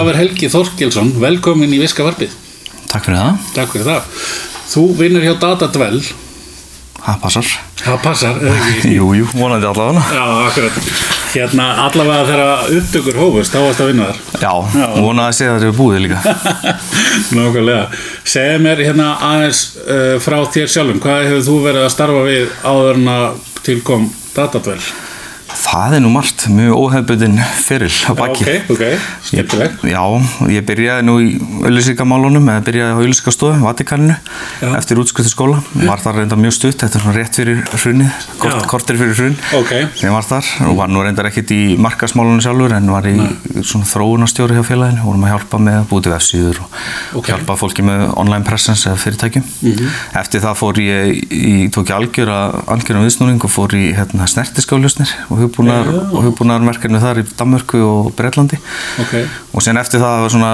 Ólafur Helgi Þorkelsson, velkomin í Viska Varpið. Takk fyrir það. Takk fyrir það. Þú vinnur hjá Datadvel. Það passar. Það passar? Jú, jú, vonandi allavega. Já, akkurat. Hérna, allavega þegar upptökur hófust, þá varst að vinna þar. Já, Já. vonandi að segja að þetta er búið líka. Nákvæmlega. Segð mér hérna aðeins uh, frá þér sjálfum, hvað hefur þú verið að starfa við áður en að tilkom Datadvel? Það er nú margt, mjög óhefbundin fyrir á baki. Ok, ok, skemmtilegt. Já, ég byrjaði nú í auðlýsingamálunum, eða byrjaði á auðlýsingastofu, Vatikaninu, Já. eftir útskuttu skóla. Var þar reynda mjög stutt, þetta er svona rétt fyrir hrunið, kort, Já. kortir fyrir hrun. Ok. Ég var þar og var nú reyndar ekkert í markasmálunum sjálfur en var í svona þróunarstjóri hjá félaginu, vorum að hjálpa með að búið til vefsíður og Ok. hjálpa fólki með online presence eða fyrirtækjum. Eftir það fór ég, í, tók ég algjöra, hugbúnar, hugbúnarmerkinu þar í Danmörku og Breitlandi. Ok, Og sen eftir það var svona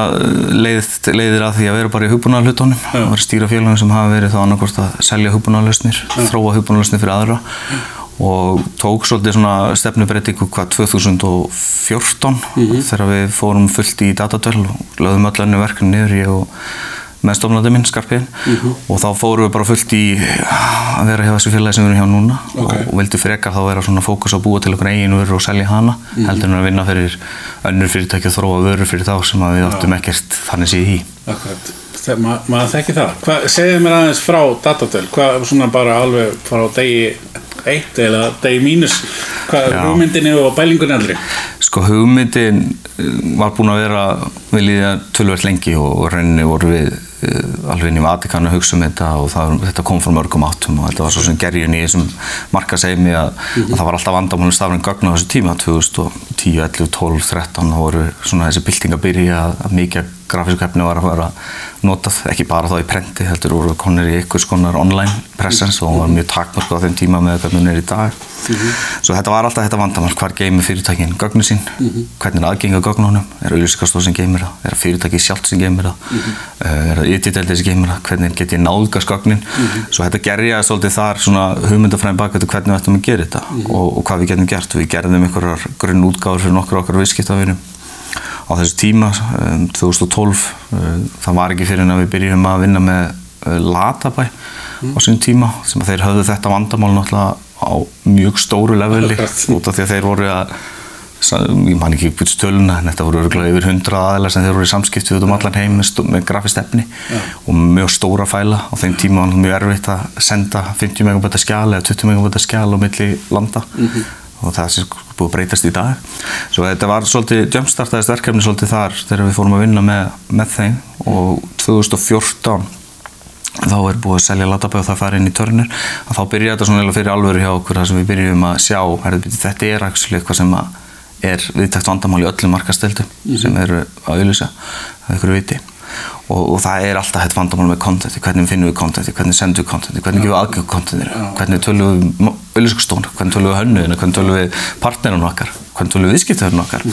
leið, leiðir að því að vera bara í hugbúnarhlutunum og vera stýra félagum sem hafa verið þá annarkort að selja hugbúnarlausnir, þróa hugbúnarlausnir fyrir aðra. Og tók svolítið svona stefnubreitingu hvað 2014 þegar við fórum fullt í datadöl og lögðum öll önnu verkefni niður ég og meðstofnandi minn Skarpiðin og þá fórum við bara fullt í að vera hjá þessu félagi sem við erum hjá núna. Ok. og, og vildi frekar þá vera svona fókus á að búa til okkur eigin vörur og selja hana heldur en að vinna fyrir önnur fyrirtæki og þróa vörur fyrir þá sem við áttum ekkert þannig síð í. Akkurat. Þegar ma maður þekki það. Hva, segðu mér aðeins frá Datadvel, hvað svona bara alveg frá degi eitt eða degi mínus, hvað Já. hugmyndinni og bælingunni aldrei? Sko hugmyndin eh, var búin að vera við líða tölvöld lengi og og rauninni voru við uh, alveg inn í Vatikanu að hugsa um þetta og það, þetta kom frá mörgum áttum og þetta var svo sem gerjun í þessum markaseimi að, að það var alltaf vandamálum stafræn gögn á þessu tíma 2010, 11, 12, 13 þá voru svona þessi bylting að byrja að, mikið grafísku efni var að vera notað, ekki bara þá í prenti heldur voru konir í ykkur skonar online presence og var mjög takmörk á þeim tíma með hún er í dag. Svo þetta var alltaf þetta vandamál, hvar geymir fyrirtækin gögnu sín, hvernig er aðgengi á gögnunum? Er auðlýsingastóð sem geymir það, er fyrirtæki sjálft sem geymir það? Uh, er það yttideldið sem geymir það, hvernig get ég nálgast gögnin? Svo þetta gerjaði svolítið þar svona hugmyndafræðin bak við hvernig við ættum að gera þetta og, og hvað við getum gert, við gerðum einhverjar grunn útgáður fyrir nokkur okkar viðskiptavinum á þessu tíma, um, 2012 uh, það var ekki fyrir en að við byrjum að vinna með uh, Latabæ á sín tíma sem að þeir höfðu þetta vandamál náttúrulega á mjög stóru leveli út af því að þeir voru að ég man ekki upp út stöluna en þetta voru örugglega yfir 100 aðeila sem þeir voru í samskipti út um allan heim með, með grafist efni og mjög stóra fæla. Á þeim tíma var mjög erfitt að senda 50 megabæta skjál eða 20 megabæta skjál á milli landa og það sem búið að breytast í dag. Svo þetta var svolítið jumpstartaðist verkefni svolítið þar þegar við fórum að vinna með, með þeim og 2014 þá er búið að selja latabæð og það fara inn í törnir. Að þá byrja þetta svona eiginlega fyrir alvöru hjá okkur þar sem við byrjum að sjá herri, þetta er actually eitthvað sem að er viðtækt vandamál í öllum markastöldum sem eru að auðlýsa að ykkur viti. Og, og það er alltaf þetta vandamál með kontenti, hvernig finnum við kontenti, hvernig sendum við kontenti, hvernig gefum við aðgjöf kontentinu, hvernig tölum við auðlýskastónu, hvernig tölum við hönnuðinu, hvernig tölum við partnerinu okkar, hvernig tölum við viðskiptöðinu okkar.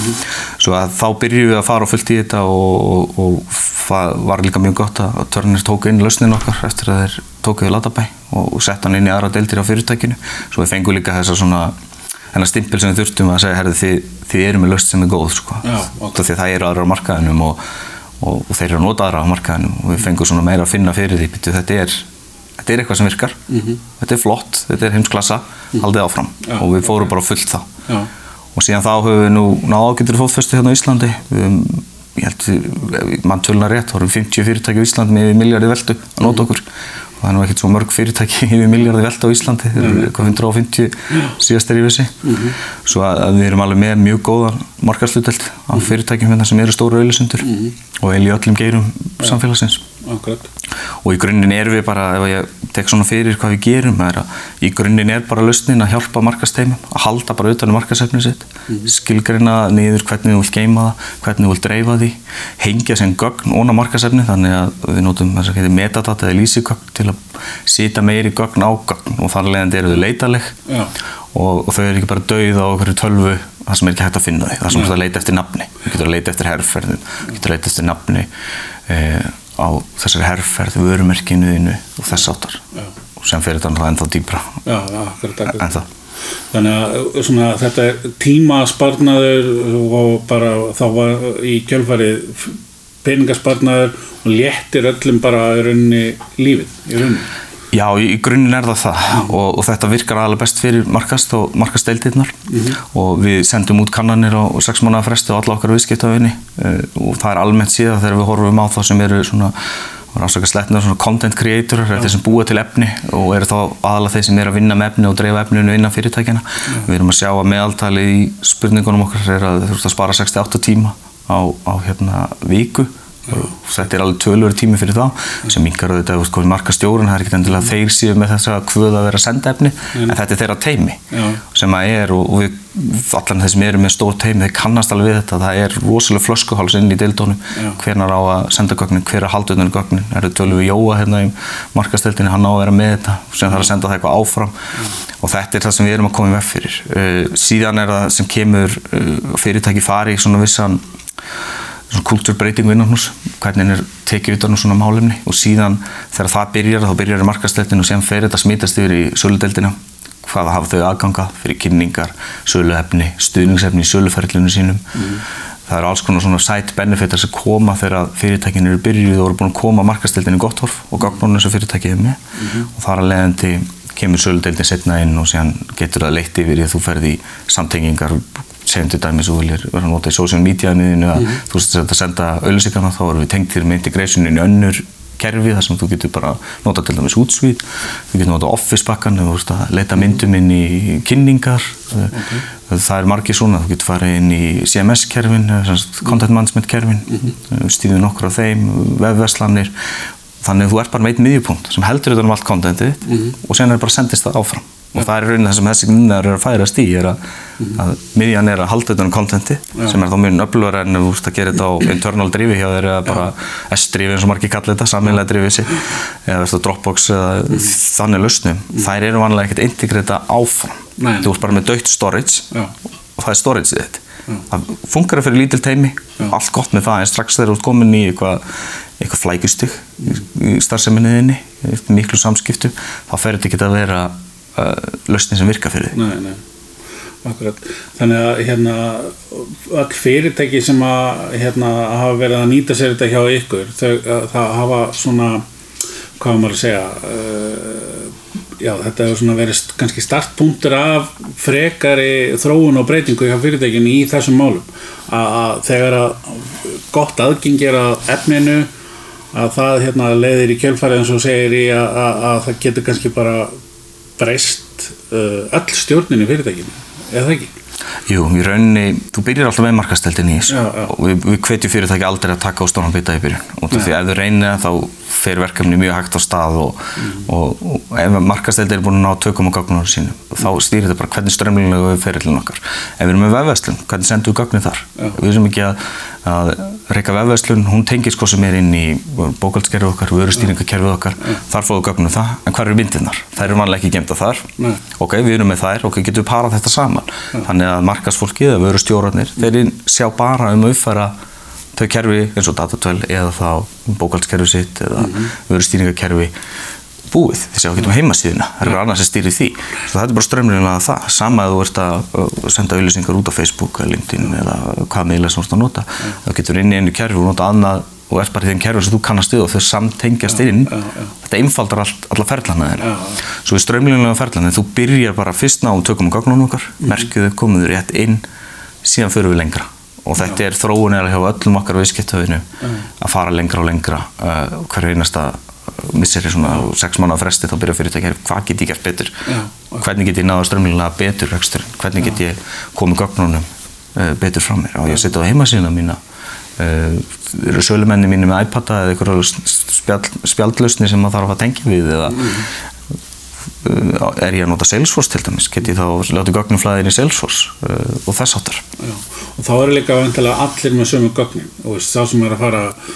Svo að þá byrjum við að fara á fullt í þetta og, og, og var líka mjög gott að Törnir tóku inn lausnin okkar eftir að þeir tókuðu Latabæ og, og sett hann inn í aðra deildir á fyrirtækinu. Svo við fengum líka þessa svona þennan stimpil sem við þurftum að segja, herði þið, þið eru með laust sem er góð, sko. Já, ok. Út af Því að það eru aðra á markaðinum og, og, og þeir eru að nota aðra á markaðinum og við fengum svona meira að finna fyrir því, byrju, þetta er, þetta er eitthvað sem virkar, þetta er flott, þetta er heimsklassa, haldið áfram. Já. og við fórum bara fullt þá. Já, Og síðan þá höfum við nú náðu ágættir fótfestu hérna á Íslandi. Höfum, ég held, mann tölna rétt, þá erum 50 fyrirtæki á Íslandi með miljardi veldu að nota okkur. Og það er nú ekkert svo mörg fyrirtæki yfir miljardi veldu á Íslandi, þeir eru eitthvað 150 síðast er í vissi. Svo að, við erum alveg með mjög góðan markaðsluteld af fyrirtækjum hérna sem eru stóru auðlisendur og eiginlega í öllum geirum samfélagsins akkurat. og í grunninn er við bara, ef ég tek svona fyrir hvað við gerum, er að í grunninn er bara lausnin að hjálpa markasteimum, að halda bara utan um markasefnið sitt, skilgreina niður hvernig þú vilt geima það, hvernig þú vilt dreifa því, hengja sem gögn óna markasefni, þannig að við notum metadata eða lýsigögn til að sita meiri gögn á gögn og þar leðandi eru þau leitaleg Já. og, og þau eru ekki bara dauð á okkur tölvu það sem er ekki hægt að finna þau, það sem þú ert að leita eftir nafni þú getur að leita eftir herrferðin þú getur að leita eftir nafni eh, á þessari herrferð, vörumerkinu þínu og þess áttar og sem fyrir þetta ennþá dýbra Já, já, akkurat. ennþá. Þannig að svona, þetta er tímasparnaður og bara þá var í kjölfarið peningasparnaður og léttir öllum bara í rauninni lífið í rauninni Já, í grunninn er það það. Og, og þetta virkar alveg best fyrir markast og markasteildirnar og við sendum út kannanir á sex mánuða fresti og alla okkar viðskiptafinni uh, og það er almennt síðan þegar við horfum á það sem eru svona rannsaka slettnar svona content creatorar, þeir sem búa til efni og eru þá aðalega þeir sem eru að vinna með efni og dreifa efninu innan fyrirtækjana við erum að sjá að meðaltali í spurningunum okkar er að þú ert að spara 68 tíma á, á hérna viku þetta er alveg tölur tími fyrir þá sem mingar auðvitað út hvað marka stjórun það er ekkert endilega þeir síðan með þess að hvöða að vera að senda efni en þetta er þeirra teimi Já. sem að er og, og við, allan þeir sem eru með stór teimi þeir kannast alveg við þetta það er rosalega flöskuháls inn í deildónum Já. hvernar á að senda gögnin, hver að halda utan um gögnin? Er það tölur við Jóa hérna í markasteldinni hann á að vera með þetta sem þarf að senda það eitthvað áfram. Og þetta er það sem við erum að koma veg fyrir. Uh, síðan er það sem kultúrbreytingu innan hús hvernig er tekið utan um svona málefni. Og síðan þegar það byrjar þá byrjar í markasteltinu og síðan fer þetta smítast yfir í söludeldina hvaða hafa þau aðganga fyrir kynningar, söluefni, stuðningsefni í söluferlinu sínum. Það eru alls konar svona side benefitar sem koma þegar fyrirtækin eru byrjuð og eru búin að koma markasteldinu í gott horf og gagnónu sem fyrirtækið er með. Og þar að leiðandi kemur söludeldin setna inn og síðan getur það leitt yfir í að þú ferði í samtengingar segjum til dæmis og viljir vera að nota í social media-niðinu eða þú veist að senda auðlýsingarna þá erum við tengt þér með integrationin í önnur kerfi þar sem þú getur bara nota til dæmis útsvít, þú getur nota office bakkan eða þú veist að leita myndum inn í kynningar. Okay. það er margir svona, þú getur farið inn í CMS-kerfin, content management kerfin stýðið nokkur af þeim vefverslanir, þannig að þú ert bara með einn miðjupunkt sem heldur utan um allt contentið mm -hmm. og sen er bara sendist það áfram og það er raunin það sem þessi minnar er að færast í er að, að miðjan er að halda utan um kontenti sem er þá mjög öflugur en þú veist að gera þetta á internal drifi hjá þeir eða bara S-drifi eins og margir kallir þetta, sammelega drifi sitt eða veist, Dropbox eða þannig lausnum þær eru vanlega ekkert integrita áfram. Nei. þú ert bara með dögt storage Já. og það er storage þitt. Það funkar fyrir lítil teimi allt gott með það en strax þegar þú ert komin í eitthvað eitthvað flækustig í starfseminniðinni miklu samskiptu þá fer þetta ekki að vera lausnin sem virka fyrir því Nei, nei, akkurat. Þannig að hérna, öll fyrirtæki sem að hérna, hafa verið að nýta sér þetta hjá ykkur, þau, að, það hafa svona, hvað maður að segja, uh, já, þetta hefur svona verið kannski startpunktur af frekari þróun og breytingu hjá fyrirtækin í þessum málum. Að, þegar að gott aðgengi er að efninu, að það hérna, leiðir í kjölfarið eins og segir í að, að, að það getur kannski bara breyst uh, öll stjórnin í fyrirtækinu, eða ekki? Jú, í rauninni, þú byrjar alltaf með markasteldin í þessu og við, við hvetjum fyrirtæki aldrei að taka á stóran bita í byrjun. Og því ef þú reynir það þá fer verkefni mjög hægt á stað og, og, og ef markasteldi er búin að ná tökum á gagnunum sínum þá stýrir þetta bara hvernig strömmlinlega við ferillin okkar. Ef við erum með vefverslun, hvernig sendum við gagnið þar? Við erum ekki að, að reyka vefverslun, hún tengir sko sem er inn í bókaldskerfið okkar, vörustýringakerfið okkar þar fóðu gagnum það, en hvað eru myndirnar? Þær eru vanlega ekki gemta þar. Nei. ok, við erum með þær, ok, getum við parað þetta saman? Þannig að markasfólkið, eða vörustjórarnir þau kerfi eins og datatvel eða þá bókaldskerfi sitt eða mm vörustýringakerfi búið, þess að við getum heimasíðuna það eru annars að stýri því. Svo þetta er bara strömmlega það, sama að þú ert að uh, senda auðlýsingar út á Facebook eða LinkedIn eða hvað miðla sem þú ert að nota. Þá getur inn í einu kerfi og nota annað og ert bara í þeim kerfi sem þú kannast við og þau samtengjast inn. þetta einfaldar allt, alla ferlana þeirra. Svo við strömmlega ferlana, þú byrjar bara fyrst ná um tökum og gagnunum okkar merkjuðu, komuðu rétt inn síðan förum við lengra og þetta er þróun eða hjá öllum okkar viðskiptöfinu að fara lengra og lengra uh, hverju einasta missir svona sex mánuða fresti þá byrja fyrirtæki að hvað get ég gert betur? Já. hvernig get ég náða strömmlega betur rekstur hvernig get ég komið gögnunum uh, betur frá mér? Og ég setja á heimasíðuna mína? Uh, sölumenni mínu með iPada eða einhverju spjall, spjaldlausni sem maður þarf að tengja við eða uh, er ég að nota Salesforce til dæmis? Get ég þá látið gögnum flæðin í Salesforce uh, og þess áttar Já. Og þá eru líka vantilega allir með sömu gögnin og veist, sá sem er að fara að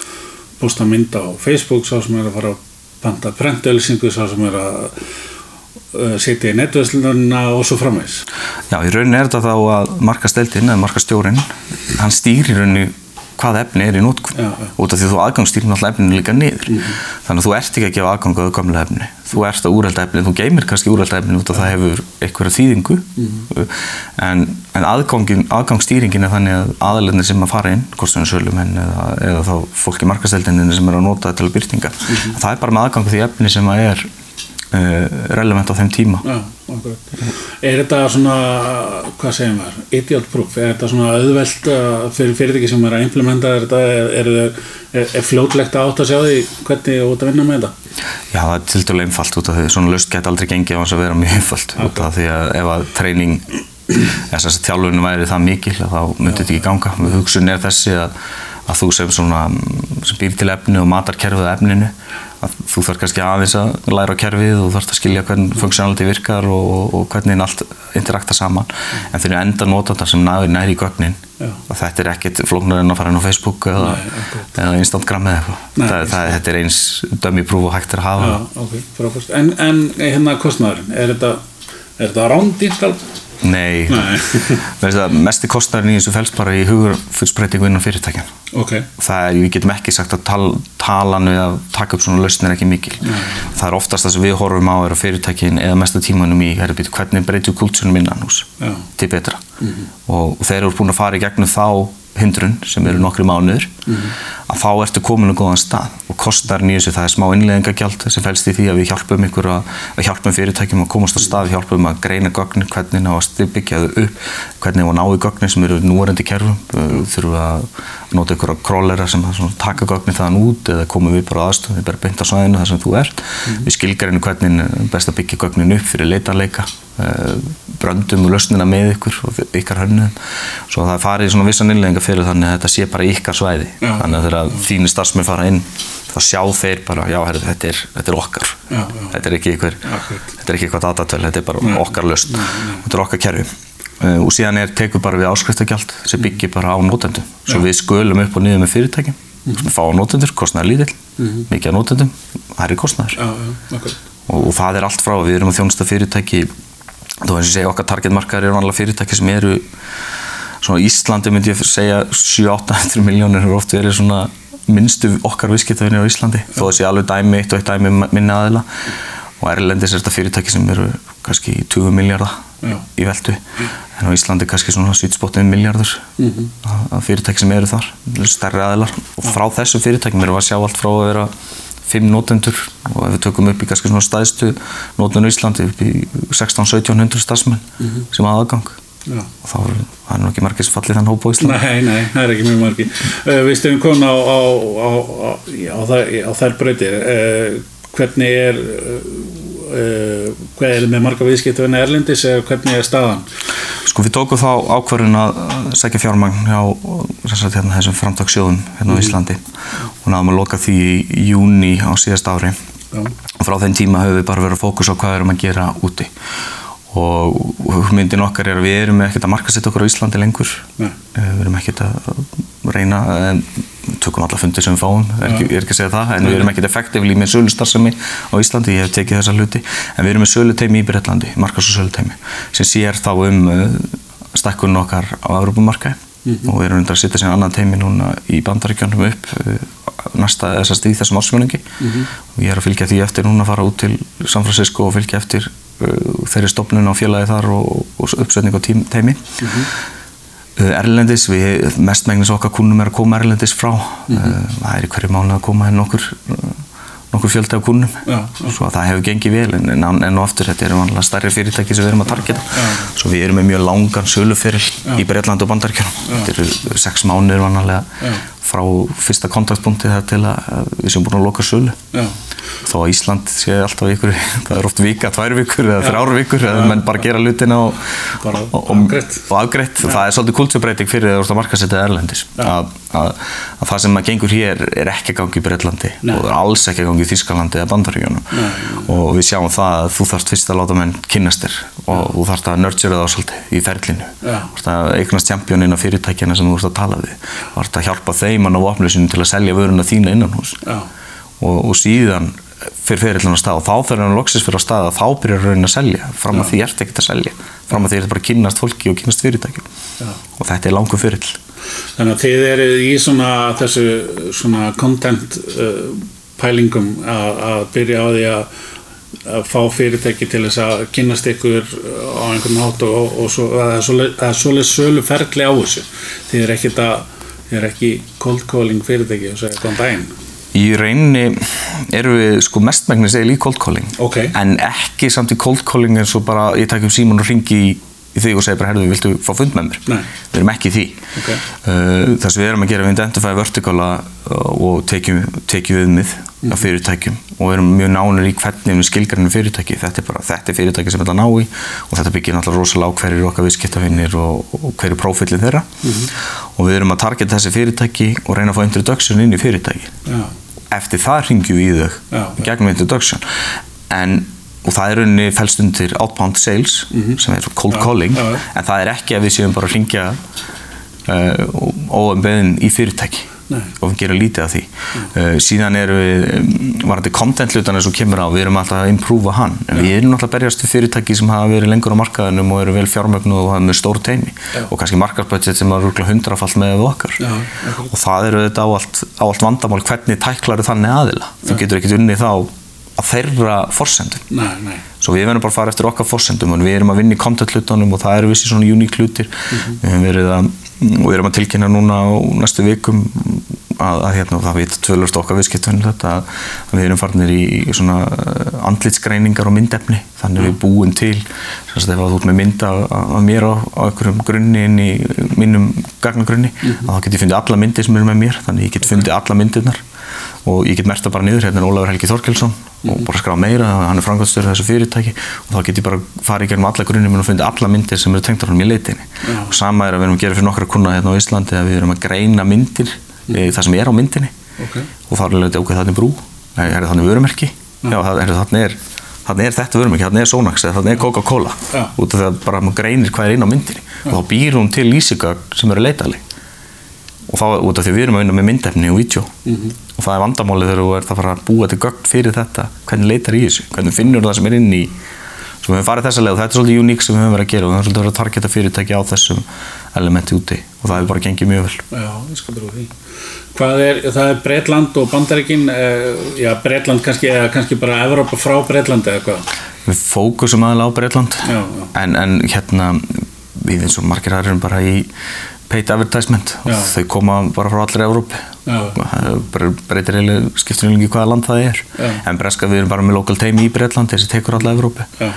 posta mynd á Facebook, sá sem er að fara að panta prentauðlýsingu, sá sem er að uh, setja í netvæslununa og svo framvegs. Já, í rauninni er þetta þá að markasteldin eða markastjórin hann stýrir rauninni hvað efni er í nótkunn út af því að þú aðgangsstýrir náttúrulega efninu líka niður. Þannig að þú ert ekki að gefa aðgang á gamla efni. Þú ert að úrelda efni, þú geymir kannski úrelda efni út af það hefur einhverja þýðingu. En, en aðgangin, aðgangsstýringin er þannig að aðalendir sem að fara inn, kostunum sölumenn eða, eða þá fólk í markasteldinni sem er að nota þetta til byrtinga það er bara með aðgang því efni sem að er relevant á þeim tíma Já. Er þetta svona, hvað segir maður, idiot proof, er þetta svona auðvelt uh, fyrir fyrirtæki sem er að implementa þetta, er, er, er, er fljótlegt að átt að sjá því hvernig þú ert að vinna með þetta? Já, það er til dælu einfalt út af því svona löst geta aldrei gengið á hans að vera mjög einfalt út af því að ef að treyning þess að þjálfunum væri það mikil þá myndi þetta ekki ganga. Hugsun er þessi að, að þú sem sem býr til efni og matar kerfið efninu að þú þarf kannski aðeins að læra á kerfið og þú þarf að skilja hvernig funksjónaldi virkar og, og, og hvernig allt interakta saman en fyrir enda nota þetta sem næri næri í gögnin og þetta er ekkit flóknar en að fara inn á Facebook eða, eða Instagram eða eitthvað. Það, þetta er eins dömi prúf og hægt er að hafa Já, ok, frábært. En, en hérna kostnæðurinn, er þetta, þetta rándýrt alveg? Nei, Nei. Veistu það, mesti kostnærin í þessu felst bara í hugurfullsbreytingu innan fyrirtækjan. Ok, Það er, við getum ekki sagt að tal, talan við að taka upp svona lausn er ekki mikil. Það er oftast það sem við horfum á er að fyrirtækin eða mestu tímanum í herri, býtu, hvernig breytum kultúrnum innan hús Já. til betra. og, og þeir eru búin að fara í gegnum þá hindrun sem eru nokkri mánuður að þá ertu komin á góðan stað og kostarinn í þessu það er smá innleðingagjald sem fælst í því að við hjálpum ykkur að, að hjálpum fyrirtækjum að komast á stað hjálpum að greina gögnin, hvernig ná að byggja þau upp hvernig ná í gögnin sem eru núarendi kerfum þurfum að nota ykkur að królera sem að taka gögnin þaðan út eða komum við bara á aðstöðum, við bara á svæðinu þar sem þú ert. Við skilgarinu hvernig best að byggja gögnin upp fyrir leitarleika bröndum og lausnina með ykkur og ykkar hönnuðum svo það farið í svona vissan innlegginga fyrir þannig að þetta sé bara ykkar svæði. Já. þannig að þegar þínir starfsmenn fara inn þá sjá þeir bara, já herri, þetta, er, þetta er okkar. Já, já. þetta er ekki ykkur þetta er ekki eitthvað datatöl, þetta er bara Nei. okkar löst þetta er okkar kerfi. Uh, og síðan er tekur bara við áskriftagjald sem byggir bara á nótendum svo við skölum upp og niður með fyrirtækjum. Mm. fá nótendur, kostnaður lítill. Mikið á nótendum, það er akkurat. og, það er allt frá, við erum að þjónusta fyrirtæki eins og ég segja okkar targetmarkaðar eru vanlega fyrirtæki sem eru svona Íslandi myndi ég segja 7-800 miljónir eru oft verið svona minnstu okkar viðskiptavinir á Íslandi. Þó að sé alveg dæmi eitt og eitt dæmi minni aðila. Og Erlendis er þetta fyrirtæki sem eru kannski 20 miljardar í veldu en á Íslandi kannski svona svítspotið miljardur Mhm. af fyrirtæki sem eru þar stærri aðilar. Og frá þessu fyrirtækjum erum við að sjá allt frá að vera fimm notendur og ef við tökum upp í kannski svona stæðstu notun á Íslandi upp í 16-1700 starfsmenn sem hafa aðgang Já. og þá er það nú ekki margir sem fallið þann hóp á Íslandi Nei, nei, það er ekki mjög margi. Uh, við stöðum komin á, á, á, á, þær, á þær breytir. Uh, hvernig er, hvað er með marga viðskiptavina Erlendis eða hvernig er staðan? Sko við tókum þá ákvörðun að segja fjármagn hjá hérna, þessum framtagsjóðum hérna á Íslandi og náðum að loka því í júni á síðast ári Já. og frá þeim tíma höfum við bara verið að fókus á hvað erum að gera úti og hugmyndin okkar er að við erum ekkert að markasetja okkur á Íslandi lengur Nei. Eh, við erum ekkert að reyna við tökum alla fundir sem við fáum. Er ekki, er ekki að segja það, en við erum ekkert effektífli með sölustarfsemi á Íslandi, ég hef tekið þessa hluti. En við erum með söluteimi í Breitlandi markas og söluteimi, sem sér þá um uh, stækkunum okkar á Európumarkaði og við erum undir að setja sér annan teimi núna í bandaríkjónum upp uh, næsta þessast í þessum ársmjöningi og ég er að fylgja því eftir núna að fara út til San Francisco og fylgja eftir uh, þeirri stopnun á félagi þar og, og uppsetning á teimi Uh, Erlendis, við, mestmengnis okkar kunnum er að koma Erlendis frá. Uh, það er í hverju mánu að koma nokkur nokkur fjöldi af kunnum Já, svo að það hefur gengið vel en, en, en og aftur þetta eru vanlega stærri fyrirtæki sem við erum að targeta. Svo við erum með mjög langan söluferil í Breitland og Bandaríkjum þetta eru sex mánuður vanlega frá fyrsta kontaktpunkti þar til að við séum búin að loka sölu þó að Ísland sé alltaf ykkur það er oft vika, tvær vikur eða þrjár vikur eða menn bara gera lutina og, og, og, afgreitt. og afgreitt. Það er svolítið kulturbreyting fyrir að markasetja erlendis. Að, að, að það sem að gengur hér er ekki að gangi í Breitlandi Nei. og það er alls ekki að gangi í Þískalandi eða Bandaríunum og við sjáum það að þú þarft fyrst að láta menn kynnast þér og þú þarft að nurture það svolítið í ferlinu. Eignast championinn af fyrirtækjana sem þú ert að tala við. Þú þarft að hjálpa þeim að ná og, og síðan fyrir fyrirlun á stað og þá þegar hann loksist fyrir á stað að þá byrjar raunin að selja fram að því ert ekkert að selja fram að því ert bara að kynnast fólki og kynnast fyrirtækjum og þetta er langur fyrirl Þannig að þið eru í svona þessu svona content uh, pælingum að, byrja á því að, að fá fyrirtæki til þess að kynast ykkur á einhvern hátt og, og svo, að það er það svoleið sölu ferli á þessu. Þið er ekkit að þið er ekki cold calling fyrirtæki og segja góðan daginn. Í rauninni erum við sko mestmægnis eða í cold calling Ok. en ekki samt í cold calling eins og bara ég takk um síman og ringi í, í þig og segi bara herðu, viltu fá fund með mér? Nei. Við erum ekki í því. Ok. Uh, það sem við erum að gera við identify vertikala og tekjum, tekjum viðmið Mm. af fyrirtækjum og erum mjög nánir í hvernig við skilgarnir fyrirtæki. Þetta er bara, þetta er fyrirtæki sem við ætla að ná í og þetta byggir náttúrulega rosalega á hverjir okkar viðskiptafinnir og, og hverju prófillin þeirra Mhm. og við erum að targeta þessi fyrirtæki og reyna að fá introduction inn í fyrirtæki Já, eftir það ringjum við í þau í gegnum introduction en, og það er rauninni fælst undir outbound sales sem er cold. Já, calling. já, já. en það er ekki að við séum bara að ringja uh, óumbeðin í fyrirtæki. Nei. og við gerum lítið af því. Uh, síðan erum við um, varandi content hlutan eins og kemur á við erum alltaf að improva hann. En við erum alltaf að berjast við fyrirtæki sem hafa verið lengur á markaðinum og eru vel fjármögnu og hafa með stór teimi og kannski markarsbudget sem er rúglega hundrafalt með okkar. Og það eru þetta á allt, á allt vandamál hvernig tæklar þannig aðila. Þú getur ekkert unnið þá að þeirra forsendum. Nei, nei. svo við verðum bara að fara eftir okkar forsendum og við erum að vinna í content hlutunum og það eru vissi svona uník hlutir. Við höfum verið að og við erum að tilkynna núna á næstu vikum að, að hérna, það veit tölust okkar viðskiptunum þetta að, að við erum farnir í, í svona uh, andlitsgreiningar og myndefni. Þannig við búum til ef að þú ert með mynd af, af mér á, á einhverjum grunni inn í mínum gagnagrunni að þá get ég fundið alla myndir sem eru með mér þannig ég get fundið alla myndirnar og ég get merta bara niður hérna er Ólafur Helgi Þorkelsson og bara skrá meira, hann er framkvæmstöður þessu fyrirtæki. Og þá get ég bara farið í gegnum alla grunnum og fundið alla myndir sem eru tengdar honum í leitinni. Já. og sama er að við erum að gera fyrir nokkra kuna hérna á Íslandi að við erum að greina myndir mm. það sem er á myndinni. Ok. og er alveg ok, þannig brú. Nei, er þannig vörumerki. Já, er, þannig er þannig er þetta vörumerki, þannig er Sonax eða þannig er Coca-Cola. Já. út af því að bara maður greinir hvað er inn á myndinni. Og þá býr hún til lýsingar sem eru leitaðli og þá út af því við erum að vinna með myndefni og vídeo. Mhm. og það er vandamálið þegar þú ert að fara að búa til gögn fyrir þetta. Hvernig leitar í þessu, hvernig finnur það sem er inn í svo við höfum farið þessa leið? Og þetta er svolítið uník sem við höfum verið að gera. Og við höfum svolítið verið að targeta fyrirtæki á þessum elementi úti. Og það hefur bara gengið mjög vel. Já, ég skal trú því. Hvað er, það er Breitland og Bandaríkin, eh, já, Breitland kannski, eða kannski bara Evrópa frá Breitlandi eða hvað? við fókusum Já, og í paid advertisement og Já. þau koma bara frá allir bara breytir eiginlega, skiptir eiginlega ekki hvaða land það er Já. en breska við erum bara með local team í Breitland þessi tekur alla Evrópi Já.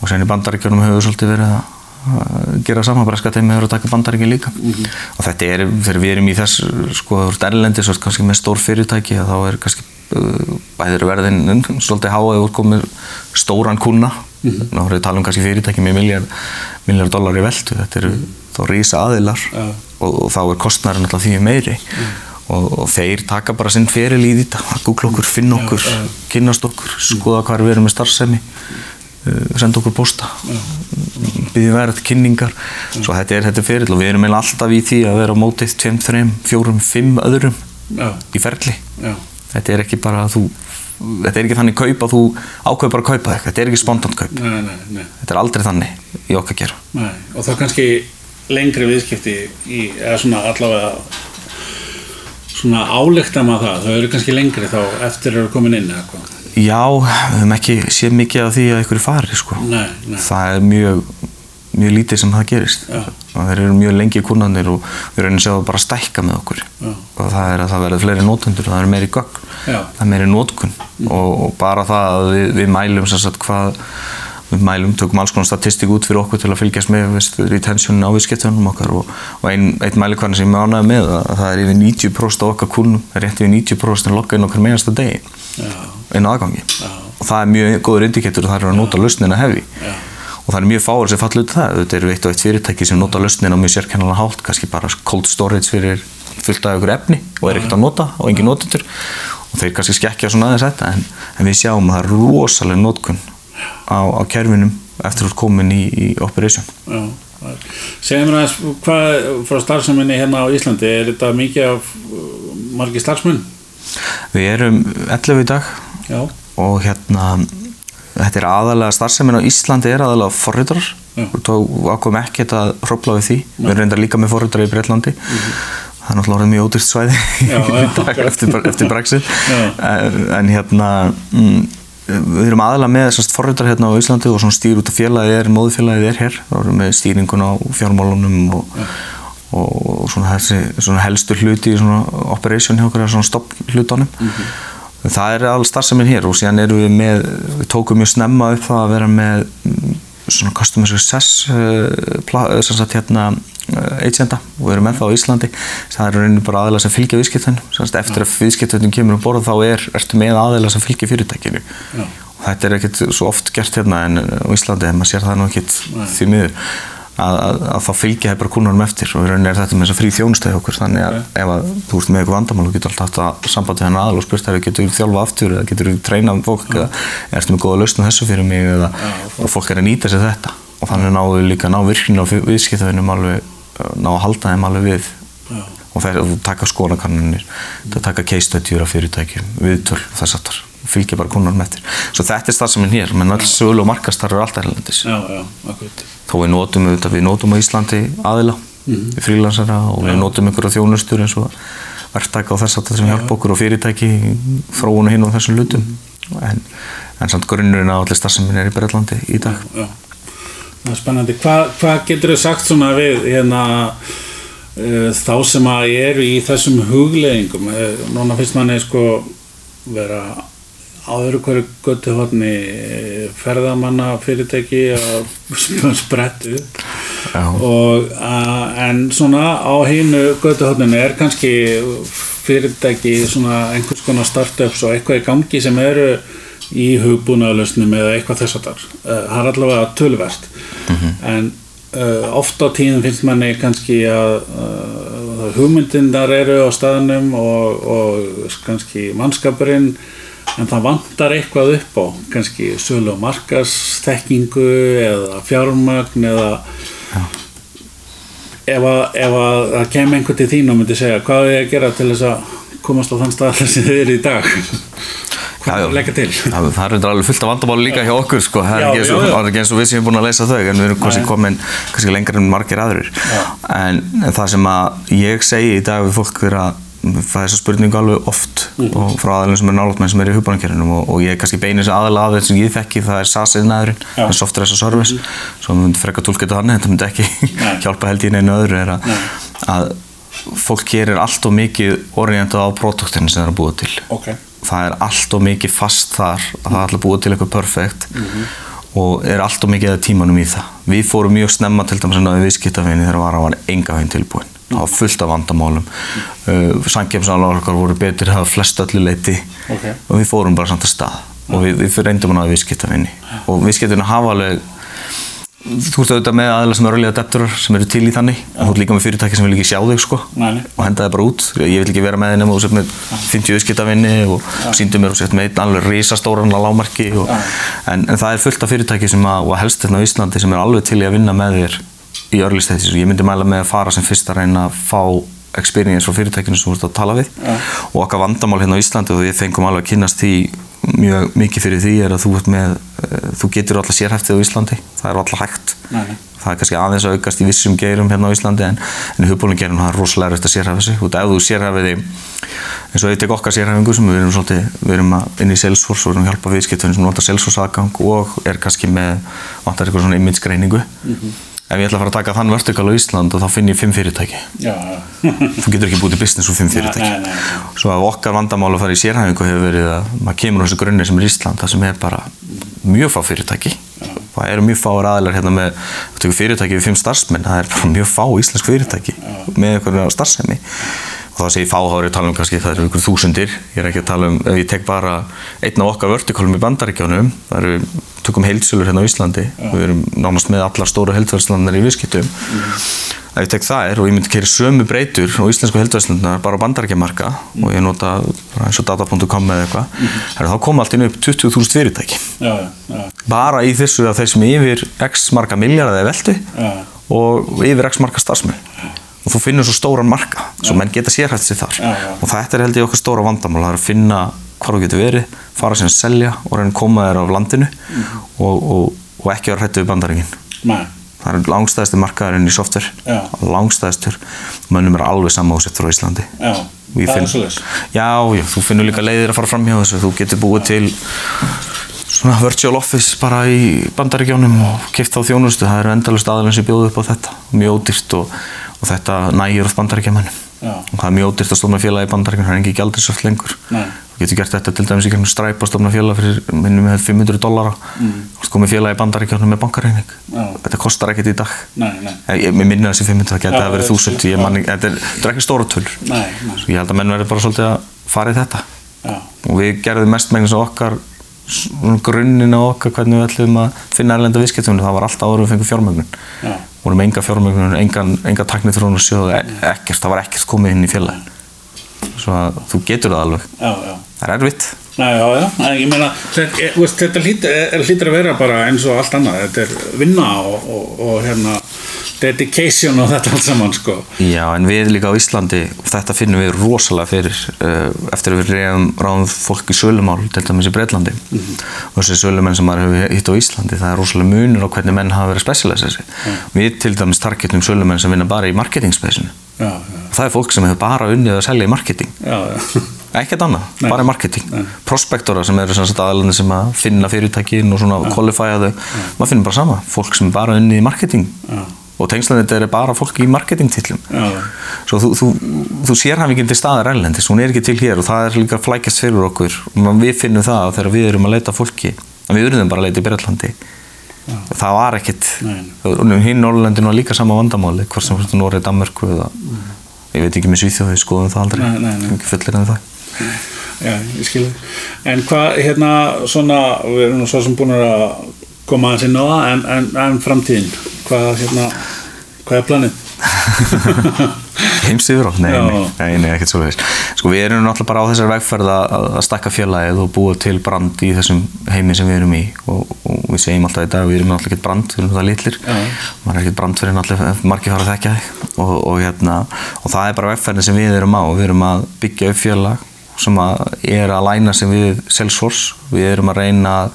og sen í bandaríkjunum hefur við svolítið verið að gera sama, breska teimi hefur að taka bandaríkjun líka Mhm. og þetta er, þegar við erum í þess sko, þú ert erlendis og ert kannski með stór fyrirtæki þá er kannski uh, bæðir verðin svolítið háa eða komið stóran kuna Mhm. þá erum við að tala um kannski fyrirtæki með miljard, miljard dólar í veltu þetta eru þá rísa aðilar. Já. og, og þá er kostnærin alltaf því meiri. Og, og þeir taka bara sinn feril í þetta, google okkur, finna okkur já. kynnast okkur, skoða hvað við erum með starfsemi uh, senda okkur posta byggja verð, kynningar. Svo þetta er, þetta er feril og við erum eiginlega alltaf í því að vera á mótið 2, 3, 4, 5 öðrum í ferli. Þetta er ekki bara að þú þetta er ekki þannig kaup að þú ákveð bara að kaupa eitthvað. Þetta er ekki spontant kaup, nei, nei, nei, þetta er aldrei þannig í okkar gera nei. Og þá kannski lengri viðskipti í, eða svona allavega svona álíkta maður það, þau eru kannski lengri þá eftir eru komin inn eða hvað? Já, við höfum ekki séð mikið af því að ykkur fari sko. Nei, nei, það er mjög mjög lítið sem það gerist þeir eru mjög lengi kunnanir og við reynum að sjá það bara stækka með okkur Já. og það er að það verður fleiri nótendur og það er meiri gögn, Já. það er meiri nótkun og, og bara það að við, við mælum sagt hvað við mælum, tökum alls konar statistík út fyrir okkur til að fylgjast með retentionin á viðskiptunum okkar og, og ein, einn mælikvarni sem ég mánaði með að, að það er yfir 90% af okkar það er rétt yfir 90% að lokka inn okkar meðansta degi inn á aðgangi. Já. og það er mjög góður indikator og það er að nota lausnina hefi og það er mjög fáur sem falla út það. Þetta eru eitt og eitt fyrirtæki sem nota lausnina mjög sérkennalega hátt, kannski bara cold storage fyrir fullt af ykkur efni og er ekkert að nota og engin notendur. Og þeir kannski skekkja svona aðeins þetta. En, en við sjáum að það er rosalega notkun á, á kerfinum eftir að komin í, í operation. Já. það er- Segðu mér aðeins, hvað frá starfseminni hérna á Íslandi, er þetta mikið af uh, margir starfsmenn? Við erum 11 í dag Já, og hérna þetta er aðalega starfsemin á Íslandi er aðalega forritarar. Þá ákom ekki að hrópla við því. Við erum reyndar líka með forritarar í Breitlandi það er náttúrulega mjög ódýrt svæði. Já, já, eftir, eftir Brexit. Já. en, en hérna mm, við erum aðalega með þessast forritar hérna á Íslandi og svona stýr út af félagið er, móðufélagið er hér, þá erum við stýringun á fjármálunum og, og, og svona þessi svona helstu hluti í svona operation hjá okkur, svona stopp hlutunum það er alls starfseminn hér og síðan erum við með, við tókum mjög snemma upp það að vera með mm, svona customer success uh, sem sagt hérna uh, agenda. Og við erum það á Íslandi. Það eru reynir bara aðeila sem fylgja viðskiptunum eftir að viðskiptunum kemur um borð þá er, ertu með aðeila sem fylgja fyrirtækinu. Já. og þetta er ekkert svo oft gert hérna en á Íslandi, en maður sér það nú ekkert því miður að, að, að þá fylgja þeir bara kúnarum eftir. Og í rauninni er þetta með þess að frí þjónustæði okkur þannig að ef að þú ert með eitthvað vandamál og getur alltaf haft að sambandi hennar aðal og spurt þær getur þú þjálfa aftur eða getur þú treinað fólk eða ertu með góða lausn á þessu fyrir mig eða, og fólk er að nýta sér þetta. Og þannig náðu við líka ná virkinu á viðskiptavinnum alveg ná að halda þeim alveg við. Og þeir og taka skoðanakannanir það taka case study af fyrirtækjum viðtöl og þess aftar fylgja bara kunnarum eftir. Svo þetta er starfseminn hér menn alls sögulega og markastar eru alltaf erlendis. Já, já, akkurat. Þó við notum auðvitað, við notum á Íslandi aðila Mhm. við frílansara og við notum einhverja þjónustur eins og verktaka og þess að sem hjálpa okkur og fyrirtæki fróun og hinn og þessum lutum Mhm. en, en samt grunnurinn að allir starfseminn er í Breitlandi í dag Já. Það er spennandi. Hvað hva getur þau sagt svona við hérna uh, þá sem að eru í þessum hugleðingum? Uh, núna finnst manni sko vera áður hverju göttu hodni ferðamanna fyrirtæki að sprettu og uh, en svona á hínu göttu hodninu er kannski fyrirtæki svona einhvers konar startups og eitthvað í gangi sem eru í hugbúnaðalösnum eða eitthvað þess að þar það er allavega tölverst en uh, oft á tíðum finnst manni kannski að uh, hugmyndindar eru á staðnum og, og kannski mannskapurinn en það vantar eitthvað upp á kannski sölu og markastekkingu eða fjármagn eða ef að, að það kem einhver til þín og myndi segja hvað er ég að gera til þess að komast á þann stað sem þið eru í dag Já, já. leggja til Já, það er alveg fullt af vandamáli líka hjá okkur sko. það er Já, já, já. er ekki eins og við sem erum búin að leysa þau en við erum kannski komin kannski lengra en margir aðrir en, en það sem að ég segi í dag við fólk er að er þessa spurningu alveg oft Mhm. og frá aðalinn sem er nálatmenn sem er í hugbúnakerunum og, og ég kannski beini þessi aðalega af þeir sem ég þekki það er SAS-iðnaðurinn, Já. það er software as a service svo við myndum frekka tólka þetta hann þetta myndi ekki hjálpa held í neinu öðru er að, að fólk gerir allt og mikið orientað á produktinu sem það er að búa til. Ok, það er allt og mikið fast þar að það er alltaf búið til eitthvað perfekt Mhm. og er allt og mikið að tímanum í það. Við fórum mjög snemma til dæmis að við viðskiptafinni það var fullt af vandamálum. Uh, samkjömsalega okkar voru betur það var flest öllu leiti Ok. og við fórum bara samt að stað. Og við, við reyndum að náða viðskiptafinni og viðskiptafinni hafa alveg þú ert auðvitað með aðeins sem eru early adapterar sem eru til í þannig. Og þú ert líka með fyrirtæki sem vil ekki sjá þig sko. Nei. og henda það bara út. Ég vil ekki vera með þig nema þú sett með 50 viðskiptavinni og síndu mér og sett með einn alveg risastóran lámarki og, en, en það er fullt af fyrirtæki sem að, og helst í stages. Og ég myndi mæla með að fara sem fyrst að reyna að fá experience frá fyrirtækinu sem þú ert að tala við. Og okkar vandamál hérna á Íslandi og við fengum alveg að kynast því mjög mikið fyrir því er að þú, með, eh, þú getur alltaf sérhæftið á Íslandi. Það er alltaf hægt. Nei, það er kannski aðeins að aukast í vissum geirum hérna á Íslandi en, en í hugbólum geirum það er rosalega erfitt að sérhæfa sig. Og ef þú sérhæfið eins og tek okkar sérhæfingu sem við erum svolítið við erum inn í Salesforce og við erum að hjálpa viðskiptunum sem nota Salesforce aðgang og er kannski með vantar eitthvað svona image greiningu ef ég ætla að fara að taka þann vertikal á Ísland og þá finn ég fimm fyrirtæki. Já, já þú getur ekki búið til business úr fimm fyrirtæki. nei, nei, nei. svo að okkar vandamál að fara í sérhæfingu hefur verið að maður kemur á þessu grunni sem er Ísland það sem er bara mjög fá fyrirtæki. Það eru mjög fáir aðilar hérna með þú tekur fyrirtæki við fimm starfsmenn það er mjög fá íslensk fyrirtæki með einhverja starfsemi og þá segir fá þá er ég að tala um kannski það eru ykkur þúsundir. Ég er ekki að tala um ef ég tek bara einn af okkar vertikalum í bandaríkjónum það eru tökum heilsölur hérna á Íslandi. Við erum nánast með allar stóru heilsölslandar í viðskiptum. Ef ég tek það er og ég myndi keri sömu breytur á íslensku heldvæslunar bara á bandarækjamarka og ég nota eins og data.com eða eitthvað mm þá kom allt inn upp 20.000 fyrirtæki. Já, já, bara í þessu að þeir sem yfir x marga miljardar eða veldu já. og yfir x marga starfsmenn og þú finnur svo stóran marka svo menn geta sérhæft sér þar Já, já. og þetta er held ég okkar stóra vandamál það er að finna hvar þú getur verið, fara sem að selja og reyna að koma þér af landinu og, og, og ekki vera hrættu við bandaríkin. Nei, Það er langstæðasti markaðurinn í software, Já. langstæðstur, mönnum er alveg samásett frá Íslandi. já, finn-. Já, þú finnur líka leiðir að fara fram hjá þessu, þú getur búið til svona virtual office bara í bandaríkjónum og kipt á þjónustu, það eru endalust aðalinn sem bjóðu upp á þetta, mjög ódýrt og, og þetta nægir oft bandaríkjamannum Já. og það er mjög ódýrt að stofna félagi í bandaríkjum, það er engi gjaldirsöft lengur. Þú getur gert þetta til dæmis í gegnum Stripe að stofna félag fyrir minnum með 500 dollara. Mm. og komið félagi í bandaríkjónum með bankareining Já. þetta kostar ekkert í dag. Ég, minna þessi 500, það geti Já, að ég 1000 ég man, ekki- þetta er, ekki stóra Svo ég held að menn verður bara svolítið að fara í þetta. Já, og við gerðum mest meginn sem okkar á okkar hvernig við ætlum að finna erlenda viðskiptum það var allt áður við fengum fjármögnun. Já, vorum enga fjármögnun, engan, enga taknir þróun og sjóð, ekkert, það var ekkert komið inn í félagin svo að þú getur það alveg. Já, já. það er erfitt. Já, ég meina, þetta, e, þetta hlýtur, er, hlýtur að vera bara eins og allt annað, þetta er vinna og, og, og hérna, dedication og þetta allt saman, sko. Já, en við líka á Íslandi og þetta finnum við rosalega fyrir uh, eftir að við reyðum ráðum fólk í sölumál til dæmis í Breitlandi og þessi sölumenn sem maður hefur hitt á Íslandi það er rosalega munur á hvernig menn hafa verið specialæs við til dæmis targetum sölumenn sem vinna bara í já, og það er fólk sem hefur bara unnið að selja í marketing. Já, já, ekkert annað, Nei. bara í marketing. Nei. prospektora sem eru aðalandi sem að finna fyrirtækin og svona qualifya þau. Maður finnur bara sama, fólk sem bara unnið í marketing. Já. Og tengslanir er bara fólk í marketingtillum Svo þú, þú, þú sér hann ekki til staðar erlendis, hún er ekki til hér og það er líka flækjast fyrir okkur. Og við finnum það að þegar við erum að leita að fólki að við urðum bara að leita í Breitlandi það var ekkit. Hinn Norrlöndin var líka sama vandamáli hvort sem fyrir Norri, Danmörku eða ég veit ekki með Svíþjóði, skoðum það aldrei. Nei, nei, nei. ekki fullir en það. Já, ég skilur. En hvað, hérna, svona, við erum svo sem búin að koma aðeins inn á það, en, en, en framtíðin, hvað, hérna, hvað er planið? Heims yfir á? Nei, nei, nei, ekkert svo veist. Sko við erum náttúrulega bara á þessari vegferð að, að stakka félagið og búa til brand í þessum heimi sem við erum í og, og við segjum alltaf í dag, við erum náttúrulega ekkert brand, við erum það litlir, maður er ekkert brand fyrir náttúrulega margir fara að þekkja þig og, og, hérna, og það er bara vegferðin sem við erum á, við erum að byggja upp félag sem að er að læna sem við Salesforce, við erum að reyna að,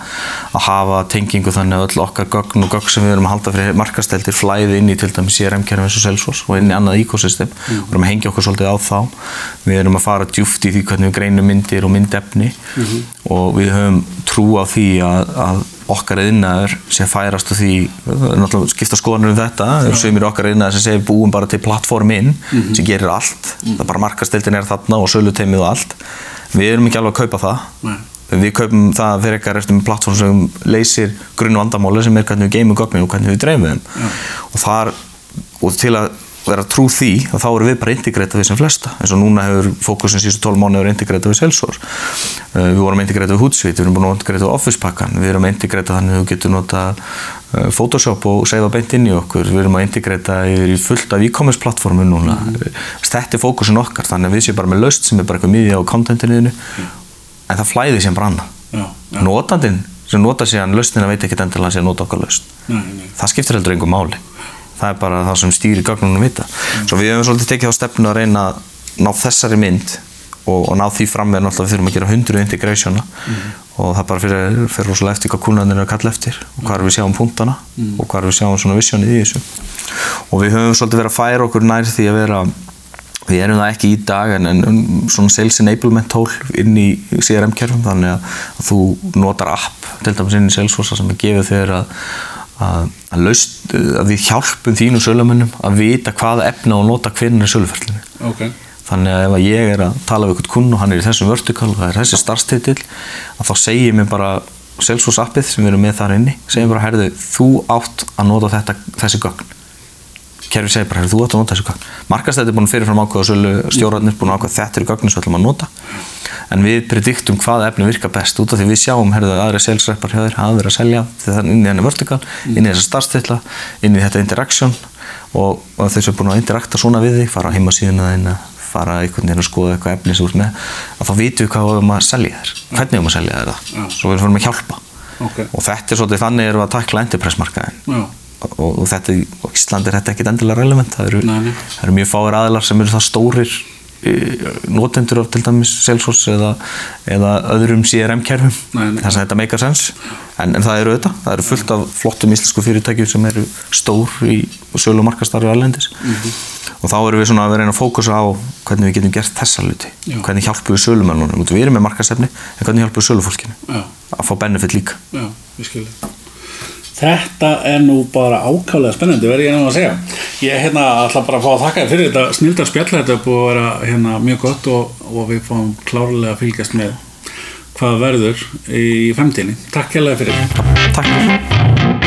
hafa tengingu þannig að öll okkar gögn og gögn sem við erum að halda fyrir markasteltir flæði inn í til dæmis CRM-kerfum eins og Salesforce og inn í annað ekosystem mm. og erum að hengja okkur svolítið á þá. Við erum að fara djúft í því hvernig við greinum myndir og myndefni. Og við höfum trú á því að, að okkar eðnaður sem færast á því það náttúrulega skipta skoðanur um þetta er okkar eðnaður sem segir búum bara til plattformin sem gerir allt. Það er bara markasteltin er þarna og söluteimið og allt. Við erum ekki alveg að kaupa það. Nei. við kaupum það fyrir eitthvað eftir með plattform sem leysir grunn vandamáli sem er hvernig við geymum gögnin og hvernig við dreifum þeim. Og þar og til að vera trú því að þá erum við bara integrata við sem flesta. Eins og núna hefur fókusin síðustu 12 mánu hefur integrata við Salesforce. Uh, við vorum integrata við Hootsuite, við erum búin að integrata við Office pakkan, við erum að integrata þannig að þú getur nota uh, Photoshop og seifa beint inn í okkur, við erum að integrata í fullt af e-commerce plattformu núna. Þetta er fókusin okkar, þannig að við séum bara með laust sem er bara eitthvað miðja á contentinu en það flæði sem branna Já, já, notandinn sem nota síðan lausnina veit ekki endilega að sé að nota okkar nei, það skiptir heldur einhver máli það er bara það sem stýri gögnunum vita. Svo við höfum svolítið tekið á stefnu að reyna að ná þessari mynd og, og ná því fram með náttúrulega við þurfum að gera 100 integrationa. Og það bara fyrir, fyrir rosalega eftir hvað kúnarnir eru að kalla eftir og hvað við sjáum punktana og hvað við sjáum svona visionið í þessu. Og við höfum svolítið verið að færa okkur nær því að vera við erum það ekki í dag en, en svona sales enablement tól inn í CRM-kerfum þannig að, þú notar app til dæmis inn í Salesforce sem að gefa þér að, að, að, laust, að við hjálpum þínu sölumönnum að vita hvaða efna og nota hvernig er söluferlinu. Ok, þannig að ef að ég er að tala við eitthvað kunn og hann er í þessum vertikal og það er þessi starfstitill að þá segir mér bara Salesforce appið sem við erum með þar inni segir bara, herðu, þú átt að nota þetta, þessi gögn kerfi segir bara, þú átt að nota þessi gögn. Markastætti er búin fyrirfram ákveða sölu stjórnarnir búin að ákveða þetta eru gögnin sem við ætlum að nota. En við prediktum hvaða efni virka best út af því við sjáum, herðu, aðri salesreppar þér hafa verið að selja þegar inn í henni vertikal inn í þessa starfstitla, inn í þetta interaction og, og þau sem er búin að interakta svona við þig, fara á heimasíðuna þína fara einhvern veginn að skoða eitthvað efni sem þú ert með að þá vitum við hvað við erum að selja þér. Hvernig við erum að selja þér það? Svo við erum að hjálpa. Ok, og þetta er svolítið þannig erum við að takla enterprise-markaðin já, og, og þetta, og Ísland er þetta ekkit endilega relevant. Það eru, það eru mjög fáir aðilar sem eru það stórir notendur af til dæmis Salesforce eða, eða öðrum CRM-kerfum þess að þetta meikar sens en, en það eru auðvitað, það eru fullt af flottum íslensku fyrirtækjum sem eru stór í sölu og markastarfi alendis Mhm. og þá erum við svona að vera að fókusa á hvernig við getum gert þessa hluti. Hvernig hjálpum við sölumennunum, við erum með markastefni en hvernig hjálpum við sölufólkinu? Já, að fá benefit líka. Já. Þetta er nú bara ákvæmlega spennandi, verði ég nú að segja. Ég hérna ætla bara að fá að þakka þér fyrir þetta snildar spjalla, þetta er búið að vera hérna mjög gott og, og við fáum klárlega að fylgjast með hvað verður í fremtíni. Takk hérlega fyrir. Takk